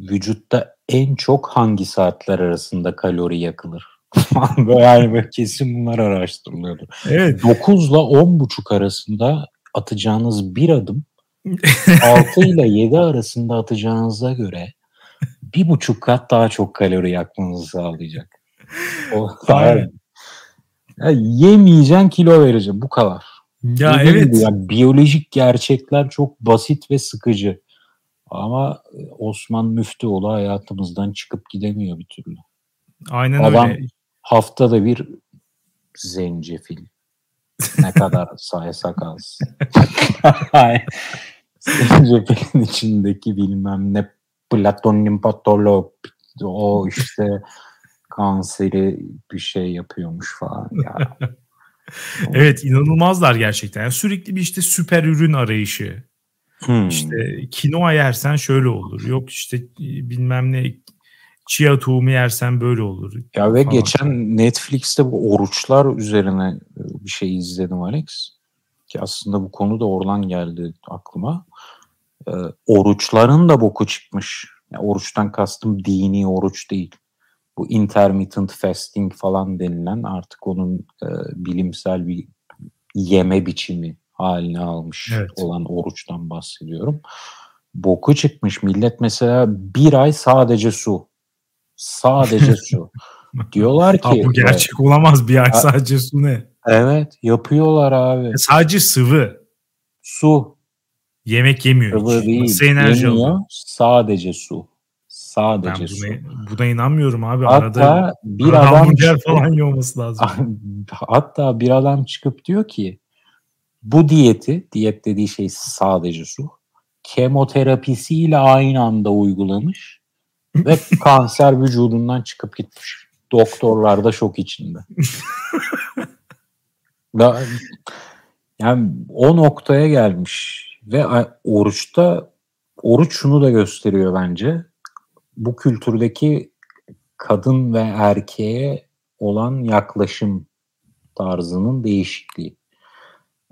vücutta en çok hangi saatler arasında kalori yakılır? yani böyle kesin bunlar araştırılıyordu. Evet. 9 ile 10 buçuk arasında atacağınız bir adım 6 ile 7 arasında atacağınıza göre bir buçuk kat daha çok kalori yakmanızı sağlayacak. O, yani, yemeyeceksin kilo vereceğim bu kadar. Ya Dediğim evet. yani biyolojik gerçekler çok basit ve sıkıcı. Ama e, Osman Müftüoğlu hayatımızdan çıkıp gidemiyor bir türlü. Aynen Adam öyle. haftada bir zencefil. Ne kadar saysak az. zencefilin içindeki bilmem ne platonin patolog o işte kanseri bir şey yapıyormuş falan ya. evet inanılmazlar gerçekten. Yani sürekli bir işte süper ürün arayışı. Hmm. İşte kinoa yersen şöyle olur. Yok işte e, bilmem ne chia tohumu yersen böyle olur. Ya ve geçen Netflix'te bu oruçlar üzerine e, bir şey izledim Alex. ki aslında bu konu da oradan geldi aklıma. Ee, oruçların da boku çıkmış. Yani oruçtan kastım dini oruç değil. Bu intermittent fasting falan denilen artık onun e, bilimsel bir yeme biçimi haline almış evet. olan oruçtan bahsediyorum. Boku çıkmış millet mesela bir ay sadece su. Sadece su. Diyorlar ki. Abi bu gerçek olamaz bir ay sadece su ne? Evet yapıyorlar abi. E sadece sıvı. Su. Yemek yemiyor Sıvı hiç. değil. Nasıl enerji Yemiyor, sadece su. Sadece Ben su. buna, buna inanmıyorum abi. Hatta Arada bir adam çıkıp, falan yiyor olması lazım. hatta bir adam çıkıp diyor ki bu diyeti, diyet dediği şey sadece su, kemoterapisiyle aynı anda uygulamış ve kanser vücudundan çıkıp gitmiş. Doktorlar da şok içinde. Da- yani o noktaya gelmiş ve oruçta oruç şunu da gösteriyor bence. Bu kültürdeki kadın ve erkeğe olan yaklaşım tarzının değişikliği.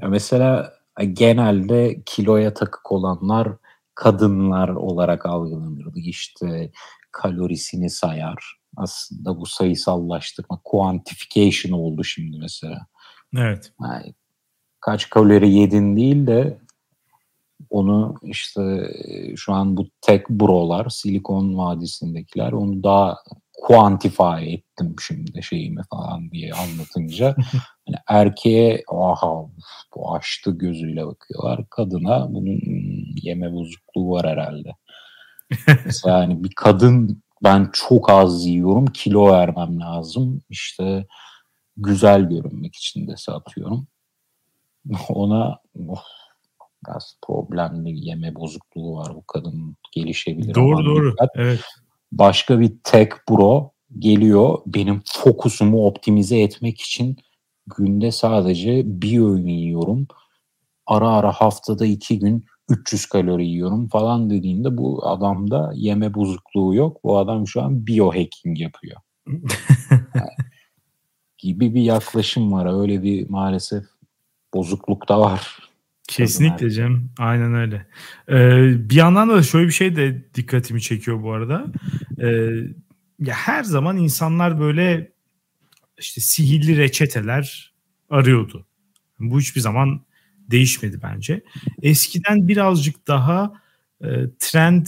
Ya mesela genelde kiloya takık olanlar kadınlar olarak algılanırdı. İşte kalorisini sayar. Aslında bu sayısallaştırma, quantification oldu şimdi mesela. Evet. Yani kaç kalori yedin değil de onu işte şu an bu tek brolar, Silikon Vadisi'ndekiler onu daha quantify ettim şimdi şeyimi falan diye anlatınca hani erkeğe aha bu açtı gözüyle bakıyorlar. Kadına bunun hmm, yeme bozukluğu var herhalde. Mesela hani bir kadın ben çok az yiyorum kilo vermem lazım işte güzel görünmek için de satıyorum. Ona oh, biraz problemli yeme bozukluğu var bu kadın gelişebilir. Doğru doğru. dikkat. Evet. Başka bir tech bro geliyor benim fokusumu optimize etmek için günde sadece bir öğün yiyorum. Ara ara haftada iki gün 300 kalori yiyorum falan dediğinde bu adamda yeme bozukluğu yok. Bu adam şu an biohacking yapıyor. Yani gibi bir yaklaşım var. Öyle bir maalesef bozukluk da var. Kesinlikle Cem. Aynen öyle. Ee, bir yandan da şöyle bir şey de dikkatimi çekiyor bu arada. Ee, ya her zaman insanlar böyle işte sihirli reçeteler arıyordu. Bu hiçbir zaman değişmedi bence. Eskiden birazcık daha e, trend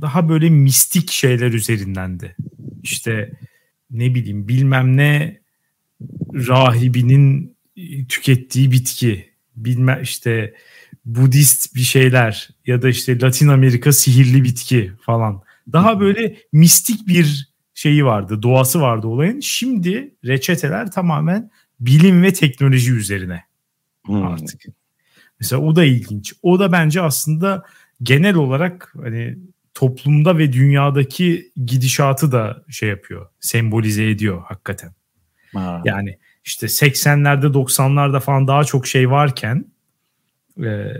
daha böyle mistik şeyler üzerindendi. İşte ne bileyim bilmem ne rahibinin tükettiği bitki bilme işte Budist bir şeyler ya da işte Latin Amerika sihirli bitki falan. Daha böyle mistik bir şeyi vardı, doğası vardı olayın. Şimdi reçeteler tamamen bilim ve teknoloji üzerine Hmm. artık. Mesela o da ilginç. O da bence aslında genel olarak hani toplumda ve dünyadaki gidişatı da şey yapıyor, sembolize ediyor hakikaten. Ha. Yani işte 80'lerde 90'larda falan daha çok şey varken e,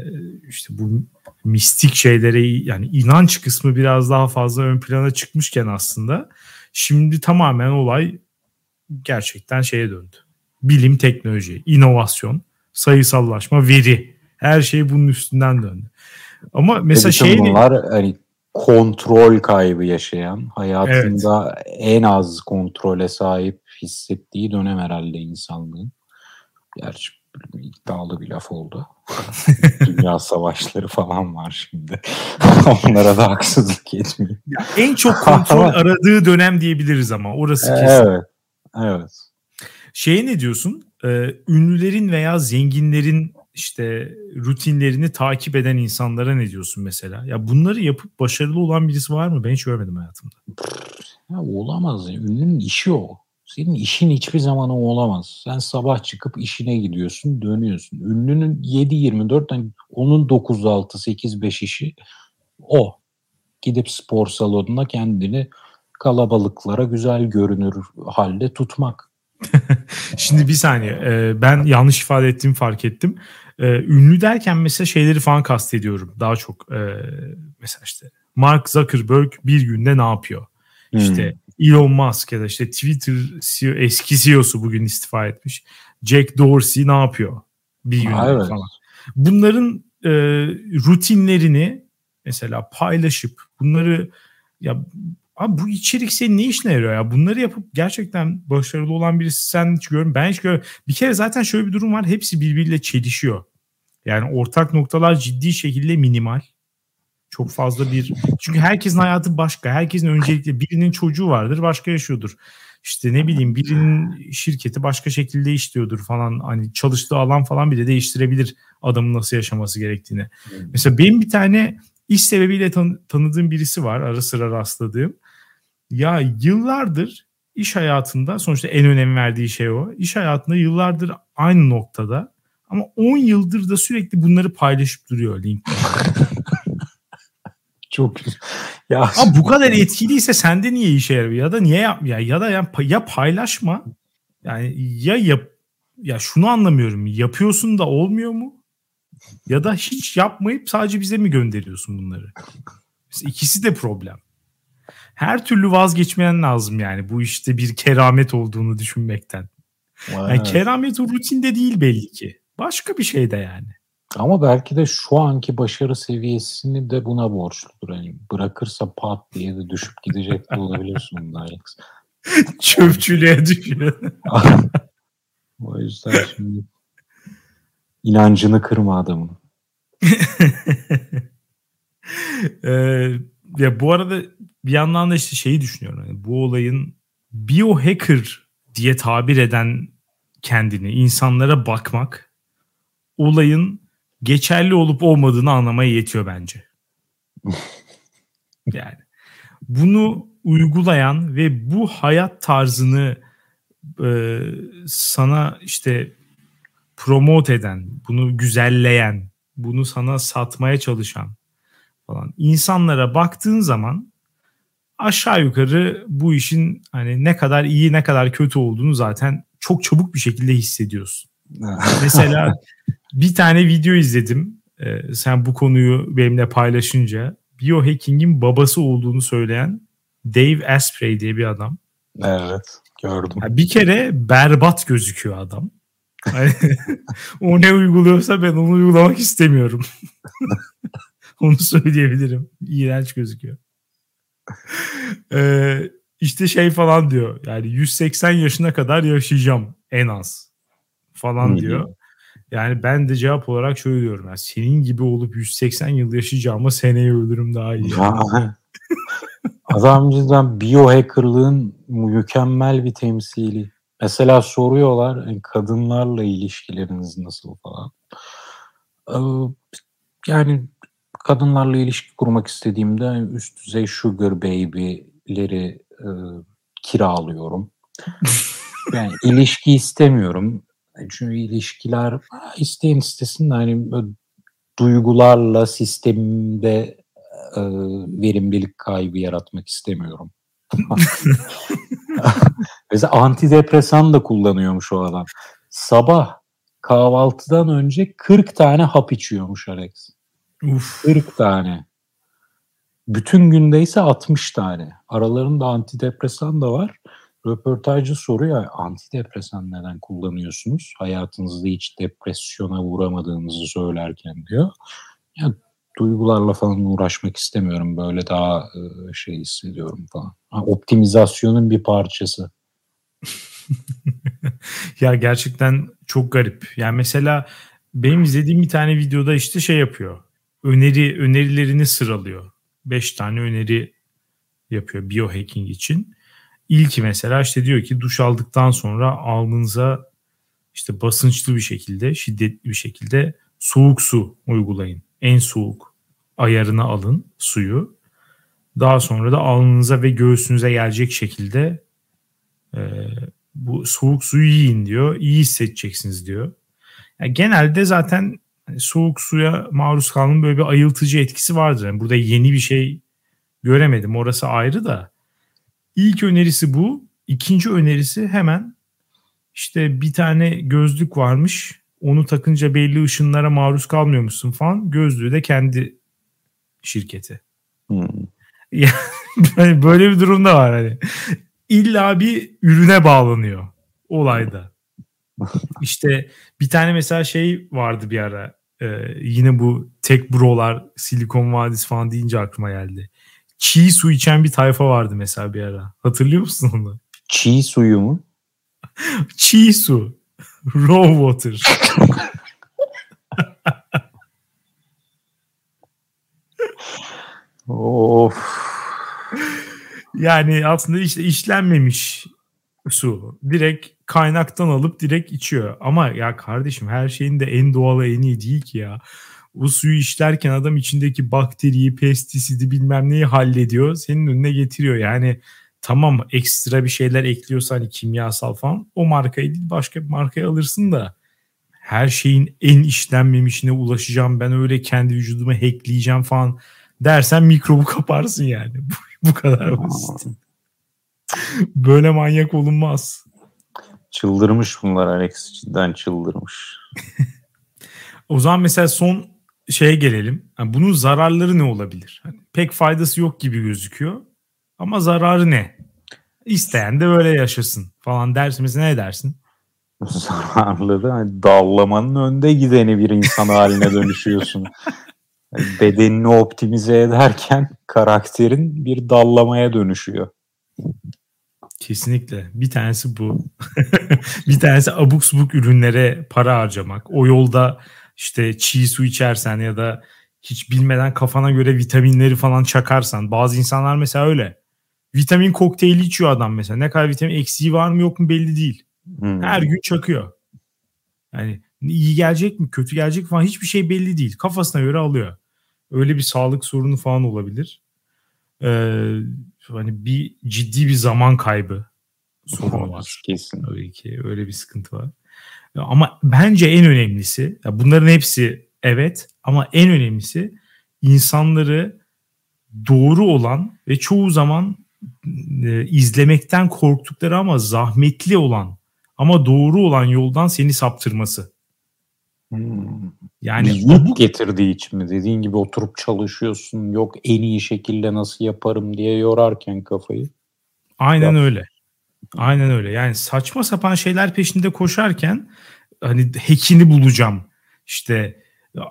işte bu mistik şeylere yani inanç kısmı biraz daha fazla ön plana çıkmışken aslında şimdi tamamen olay gerçekten şeye döndü. Bilim, teknoloji, inovasyon, sayısallaşma, veri her şey bunun üstünden döndü. Ama mesela şey bunlar hani kontrol kaybı yaşayan, hayatında en az kontrole sahip hissettiği dönem herhalde insanlığın. Gerçi iddialı bir laf oldu. Dünya savaşları falan var şimdi. Onlara da haksızlık etmeyeyim. en çok kontrol aradığı dönem diyebiliriz ama orası kesin. Evet. Evet. Şeye ne diyorsun? Ee, ünlülerin veya zenginlerin işte rutinlerini takip eden insanlara ne diyorsun mesela? Ya bunları yapıp başarılı olan birisi var mı? Ben hiç görmedim hayatımda. Ya olamaz. Ünlünün işi o. Senin işin hiçbir zaman o olamaz. Sen sabah çıkıp işine gidiyorsun, dönüyorsun. Ünlünün 7-24, hani onun 9-6-8-5 işi o. Gidip spor salonuna kendini kalabalıklara güzel görünür halde tutmak. Şimdi bir saniye. Ee, ben yanlış ifade ettiğimi fark ettim. Ee, ünlü derken mesela şeyleri falan kastediyorum. Daha çok ee, mesela işte Mark Zuckerberg bir günde ne yapıyor? İşte Elon Musk ya da işte Twitter CEO, eski CEO'su bugün istifa etmiş. Jack Dorsey ne yapıyor? bir günde evet. falan. Bunların e, rutinlerini mesela paylaşıp bunları ya abi bu içerik senin ne işine yarıyor ya? Bunları yapıp gerçekten başarılı olan birisi sen hiç görmüyorum. Ben hiç görmüyorum. Bir kere zaten şöyle bir durum var. Hepsi birbiriyle çelişiyor. Yani ortak noktalar ciddi şekilde minimal. Çok fazla bir çünkü herkesin hayatı başka. Herkesin öncelikle birinin çocuğu vardır, başka yaşıyordur. İşte ne bileyim birinin şirketi başka şekilde işliyordur falan. Hani çalıştığı alan falan bile değiştirebilir adamın nasıl yaşaması gerektiğini. Mesela benim bir tane iş sebebiyle tan- tanıdığım birisi var. Ara sıra rastladığım. Ya yıllardır iş hayatında sonuçta en önem verdiği şey o. İş hayatında yıllardır aynı noktada ama 10 yıldır da sürekli bunları paylaşıp duruyor LinkedIn'de. Çok güzel. Ya Abi bu kadar etkiliyse sende niye işe yarıyor ya da niye yap ya ya da ya, ya paylaşma. Yani ya yap ya şunu anlamıyorum. Yapıyorsun da olmuyor mu? Ya da hiç yapmayıp sadece bize mi gönderiyorsun bunları? İkisi de problem. Her türlü vazgeçmeyen lazım yani bu işte bir keramet olduğunu düşünmekten. Yani keramet o rutinde değil belli ki. Başka bir şey de yani. Ama belki de şu anki başarı seviyesini de buna borçludur. Yani bırakırsa pat diye de düşüp gidecek de olabilir sonunda Alex. Çöpçülüğe düşüyor. o yüzden şimdi inancını kırma adamın. ee, ya bu arada bir yandan da işte şeyi düşünüyorum. Yani bu olayın biohacker diye tabir eden kendini insanlara bakmak olayın geçerli olup olmadığını anlamaya yetiyor bence. yani bunu uygulayan ve bu hayat tarzını e, sana işte promote eden, bunu güzelleyen, bunu sana satmaya çalışan falan insanlara baktığın zaman aşağı yukarı bu işin hani ne kadar iyi ne kadar kötü olduğunu zaten çok çabuk bir şekilde hissediyorsun. Mesela bir tane video izledim. Ee, sen bu konuyu benimle paylaşınca biohacking'in babası olduğunu söyleyen Dave Asprey diye bir adam. Evet gördüm. bir kere berbat gözüküyor adam. o ne uyguluyorsa ben onu uygulamak istemiyorum. onu söyleyebilirim. İğrenç gözüküyor. Ee, işte şey falan diyor. Yani 180 yaşına kadar yaşayacağım en az falan diyor. Yani ben de cevap olarak şöyle diyorum. Yani senin gibi olup 180 yıl yaşayacağıma seneye ölürüm daha iyi. Adam cidden biohackerlığın mükemmel bir temsili. Mesela soruyorlar e, kadınlarla ilişkileriniz nasıl falan. Ee, yani kadınlarla ilişki kurmak istediğimde üst düzey sugar baby'leri e, kiralıyorum. Yani ilişki istemiyorum. Çünkü ilişkiler isteyen istesin hani duygularla sistemde e, verimlilik kaybı yaratmak istemiyorum. Mesela antidepresan da kullanıyormuş o adam. Sabah kahvaltıdan önce 40 tane hap içiyormuş Alex. Uf. 40 tane. Bütün günde ise 60 tane. Aralarında antidepresan da var. Röportajcı soruyor antidepresan neden kullanıyorsunuz? Hayatınızda hiç depresyona uğramadığınızı söylerken diyor. Ya duygularla falan uğraşmak istemiyorum. Böyle daha e, şey hissediyorum falan. Ha, optimizasyonun bir parçası. ya gerçekten çok garip. Yani mesela benim izlediğim bir tane videoda işte şey yapıyor. Öneri önerilerini sıralıyor. Beş tane öneri yapıyor biohacking için. İlki mesela işte diyor ki duş aldıktan sonra alnınıza işte basınçlı bir şekilde, şiddetli bir şekilde soğuk su uygulayın. En soğuk ayarına alın suyu. Daha sonra da alnınıza ve göğsünüze gelecek şekilde e, bu soğuk suyu yiyin diyor. İyi hissedeceksiniz diyor. Yani genelde zaten hani soğuk suya maruz kalmanın böyle bir ayıltıcı etkisi vardır. Yani burada yeni bir şey göremedim. Orası ayrı da. İlk önerisi bu. İkinci önerisi hemen işte bir tane gözlük varmış. Onu takınca belli ışınlara maruz kalmıyormuşsun falan. Gözlüğü de kendi şirketi. Hmm. Yani böyle bir durum da var hani. İlla bir ürüne bağlanıyor olayda. işte bir tane mesela şey vardı bir ara. Ee, yine bu tek brolar, Silikon Vadisi falan deyince aklıma geldi. Çiğ su içen bir tayfa vardı mesela bir ara. Hatırlıyor musun onu? Çiğ suyu mu? Çiğ su. Raw water. of. Yani aslında işte işlenmemiş su. Direkt kaynaktan alıp direkt içiyor. Ama ya kardeşim her şeyin de en doğalı en iyi değil ki ya. O suyu işlerken adam içindeki bakteriyi, pestisidi bilmem neyi hallediyor. Senin önüne getiriyor. Yani tamam ekstra bir şeyler ekliyorsa hani kimyasal falan o markayı değil başka bir markayı alırsın da her şeyin en işlenmemişine ulaşacağım ben öyle kendi vücudumu hackleyeceğim falan dersen mikrobu kaparsın yani. Bu kadar basit. Böyle manyak olunmaz. Çıldırmış bunlar Alex. Cidden çıldırmış. o zaman mesela son şeye gelelim. Yani bunun zararları ne olabilir? Hani pek faydası yok gibi gözüküyor. Ama zararı ne? İsteyen de böyle yaşasın falan dersin. Mesela ne dersin? Zararları hani dallamanın önde gideni bir insan haline dönüşüyorsun. Bedenini optimize ederken karakterin bir dallamaya dönüşüyor. Kesinlikle. Bir tanesi bu. bir tanesi abuk subuk ürünlere para harcamak. O yolda işte çiğ su içersen ya da hiç bilmeden kafana göre vitaminleri falan çakarsan. Bazı insanlar mesela öyle. Vitamin kokteyli içiyor adam mesela. Ne kadar vitamin eksiği var mı yok mu belli değil. Hmm. Her gün çakıyor. Yani iyi gelecek mi kötü gelecek mi falan hiçbir şey belli değil. Kafasına göre alıyor. Öyle bir sağlık sorunu falan olabilir. Ee, hani bir ciddi bir zaman kaybı sorunu var. Kesin. Tabii ki öyle bir sıkıntı var. Ama bence en önemlisi bunların hepsi evet ama en önemlisi insanları doğru olan ve çoğu zaman e, izlemekten korktukları ama zahmetli olan ama doğru olan yoldan seni saptırması. Hmm. Yani yük getirdiği için mi? Dediğin gibi oturup çalışıyorsun. Yok en iyi şekilde nasıl yaparım diye yorarken kafayı. Aynen Yap. öyle. Aynen öyle. Yani saçma sapan şeyler peşinde koşarken hani hack'ini bulacağım. İşte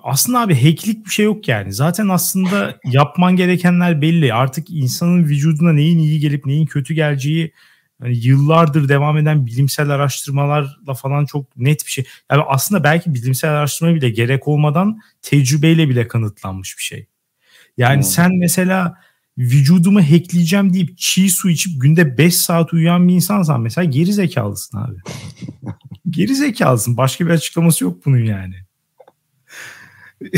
aslında abi hacklik bir şey yok yani. Zaten aslında yapman gerekenler belli. Artık insanın vücuduna neyin iyi gelip neyin kötü geleceği yani yıllardır devam eden bilimsel araştırmalarla falan çok net bir şey. Yani aslında belki bilimsel araştırma bile gerek olmadan tecrübeyle bile kanıtlanmış bir şey. Yani hmm. sen mesela vücudumu hackleyeceğim deyip çiğ su içip günde 5 saat uyuyan bir insansan mesela geri zekalısın abi. geri zekalısın. Başka bir açıklaması yok bunun yani.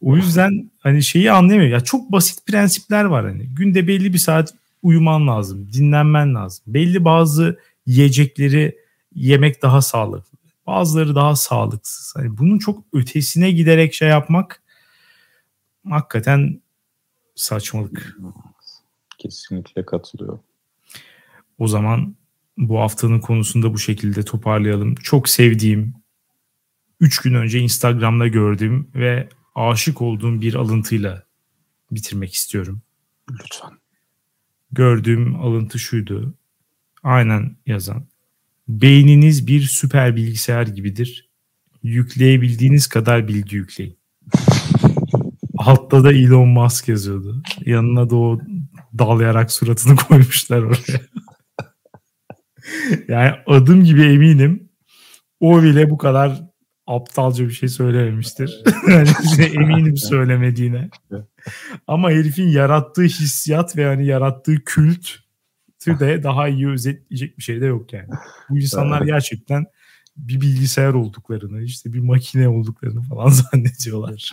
o yüzden hani şeyi anlayamıyor. Ya çok basit prensipler var hani. Günde belli bir saat uyuman lazım, dinlenmen lazım. Belli bazı yiyecekleri yemek daha sağlıklı. Bazıları daha sağlıksız. Hani bunun çok ötesine giderek şey yapmak hakikaten saçmalık. Kesinlikle katılıyor. O zaman bu haftanın konusunda bu şekilde toparlayalım. Çok sevdiğim, 3 gün önce Instagram'da gördüğüm ve aşık olduğum bir alıntıyla bitirmek istiyorum. Lütfen gördüğüm alıntı şuydu. Aynen yazan. Beyniniz bir süper bilgisayar gibidir. Yükleyebildiğiniz kadar bilgi yükleyin. Altta da Elon Musk yazıyordu. Yanına da o dalayarak suratını koymuşlar oraya. yani adım gibi eminim o bile bu kadar aptalca bir şey söylememiştir. yani eminim söylemediğine. Ama herifin yarattığı hissiyat ve yani yarattığı kült de daha iyi özetleyecek bir şey de yok yani. Bu insanlar gerçekten bir bilgisayar olduklarını, işte bir makine olduklarını falan zannediyorlar.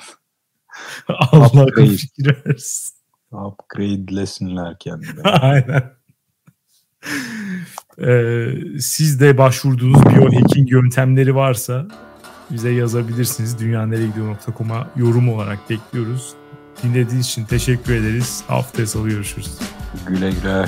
Allah fikir versin. Upgrade'lesinler kendine. Aynen. Ee, siz de başvurduğunuz biohacking yöntemleri varsa bize yazabilirsiniz. dünyaneregidiyor.com'a yorum olarak bekliyoruz. Dinlediğiniz için teşekkür ederiz. Haftaya salı görüşürüz. Güle güle.